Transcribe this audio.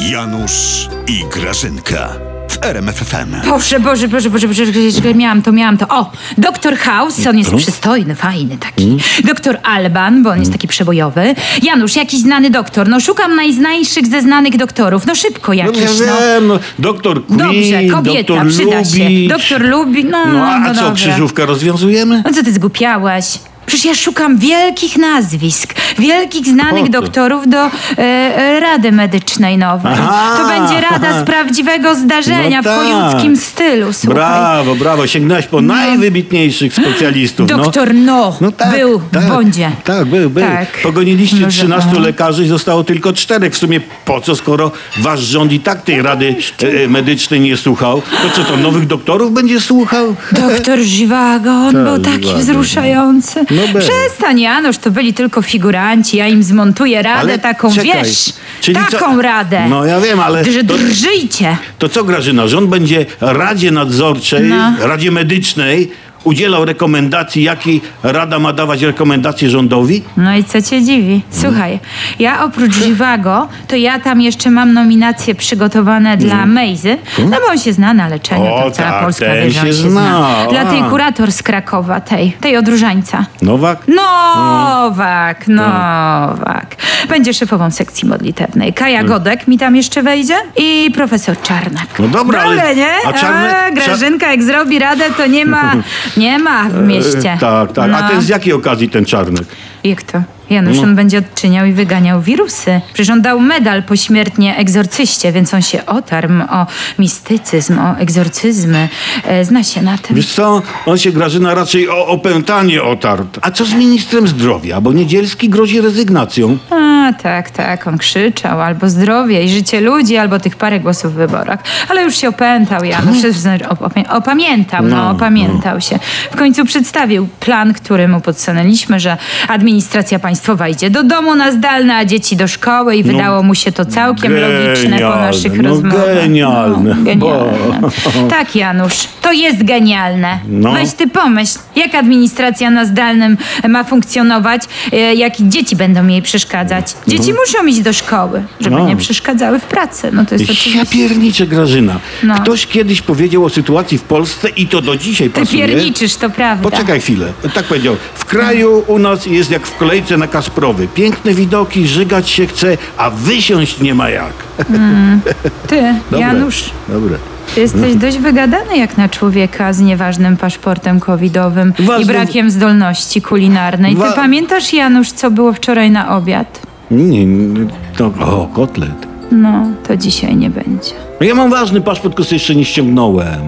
Janusz i Grażynka w RMFFM. Boże, Boże, Boże, Boże, Boże, Boże, miałam to, miałam to. O, doktor House, on jest przystojny, fajny taki. Doktor Alban, bo on jest taki przebojowy. Janusz, jakiś znany doktor. No szukam najznańszych ze znanych doktorów. No szybko No jakiś, ja no. wiem, no, doktor Queen, Dobrze, kobieta, doktor przyda się. Lubicz. Doktor lubi, no, No a, no a co, dobra. krzyżówkę rozwiązujemy? No co ty zgłupiałaś? Przecież ja szukam wielkich nazwisk, wielkich znanych doktorów do e, e, Rady Medycznej Nowej. Aha. To będzie rada z prawdziwego zdarzenia No w tak. stylu, słuchaj. Brawo, brawo, sięgnąłeś po najwybitniejszych specjalistów. no. Doktor No, No tak, był tak, w Bondzie. Tak, był, był. Tak. Pogoniliście Może- 13 aha. lekarzy i zostało tylko czterech. W sumie po co, skoro wasz rząd i tak tej rady e, medycznej nie słuchał? To co, to nowych doktorów będzie słuchał? Doktor Żywago, on Tak, był taki wzruszający. No był. Przestań, Janusz, to byli tylko figuranci. Ja im zmontuję radę Ale taką, czekaj, wiesz, czyli co- taką radę. No ja wiem, ale Że to- drżyjcie. To co, Grażyna, rząd będzie Radzie Nadzorczej, No. Radzie Medycznej udzielał rekomendacji, jakiej Rada ma dawać rekomendacje rządowi? No i co cię dziwi? Słuchaj, ja oprócz Żywago, to ja tam jeszcze mam nominacje przygotowane dla Mejzy, no bo on się zna na leczeniu, O, to cała tak, Polska ten wie, że on się się zna. zna, Dla tej a. kurator z Krakowa, tej, tej od Różańca. Nowak? Nowak, Nowak. Będzie szefową sekcji modlitewnej. Kaja Godek mi tam jeszcze wejdzie i profesor Czarnak. No dobra, ale- Dobre, nie? a Czarnek- A, Grażynka, jak zrobi radę, to nie ma, nie ma w mieście. E, tak, tak. A No. ten z jakiej okazji ten czarnek? Jak to? Janusz, No. on będzie odczyniał i wyganiał wirusy. Przecież on dał medal pośmiertnie egzorcyście, więc on się otarł o mistycyzm, o egzorcyzmy. E, zna się na tym. Wiesz co, on się Grażyna raczej o opętanie otarł. A co z ministrem zdrowia? Bo Niedzielski grozi rezygnacją. A, tak, tak, on krzyczał albo zdrowie i życie ludzi, albo tych parę głosów w wyborach. Ale już się opętał, Janusz, opamię- opamiętał, no, No, opamiętał się. W końcu przedstawił plan, który mu podsunęliśmy, że administracja państwowa idzie do domu na zdalne, a dzieci do szkoły i wydało mu się to całkiem logiczne po naszych no rozmowach. genialne, No, genialne. bo- Tak, Janusz, to jest genialne. No. Weź ty pomyśl, jak administracja na zdalnym ma funkcjonować, e, jak dzieci będą jej przeszkadzać. Dzieci muszą iść do szkoły, żeby No. nie przeszkadzały w pracy. No to jest Ja oczywiście... pierniczę, Grażyna. No. Ktoś kiedyś powiedział o sytuacji w Polsce i to do dzisiaj Ty pasuje. pierniczysz, to prawda. Poczekaj chwilę. Tak powiedział. W kraju u nas jest jak w kolejce na Kasprowy. Piękne widoki, żygać się chce, a wysiąść nie ma jak. Ty, Dobre. Janusz, Dobre. ty jesteś dość wygadany jak na człowieka z nieważnym paszportem covidowym i Ważne- brakiem zdolności kulinarnej. Ty Wa- pamiętasz, Janusz, co było wczoraj na obiad? Nie, nie, to, o, kotlet. No, to dzisiaj nie będzie. Ja mam ważny paszport, tylko jeszcze nie ściągnąłem.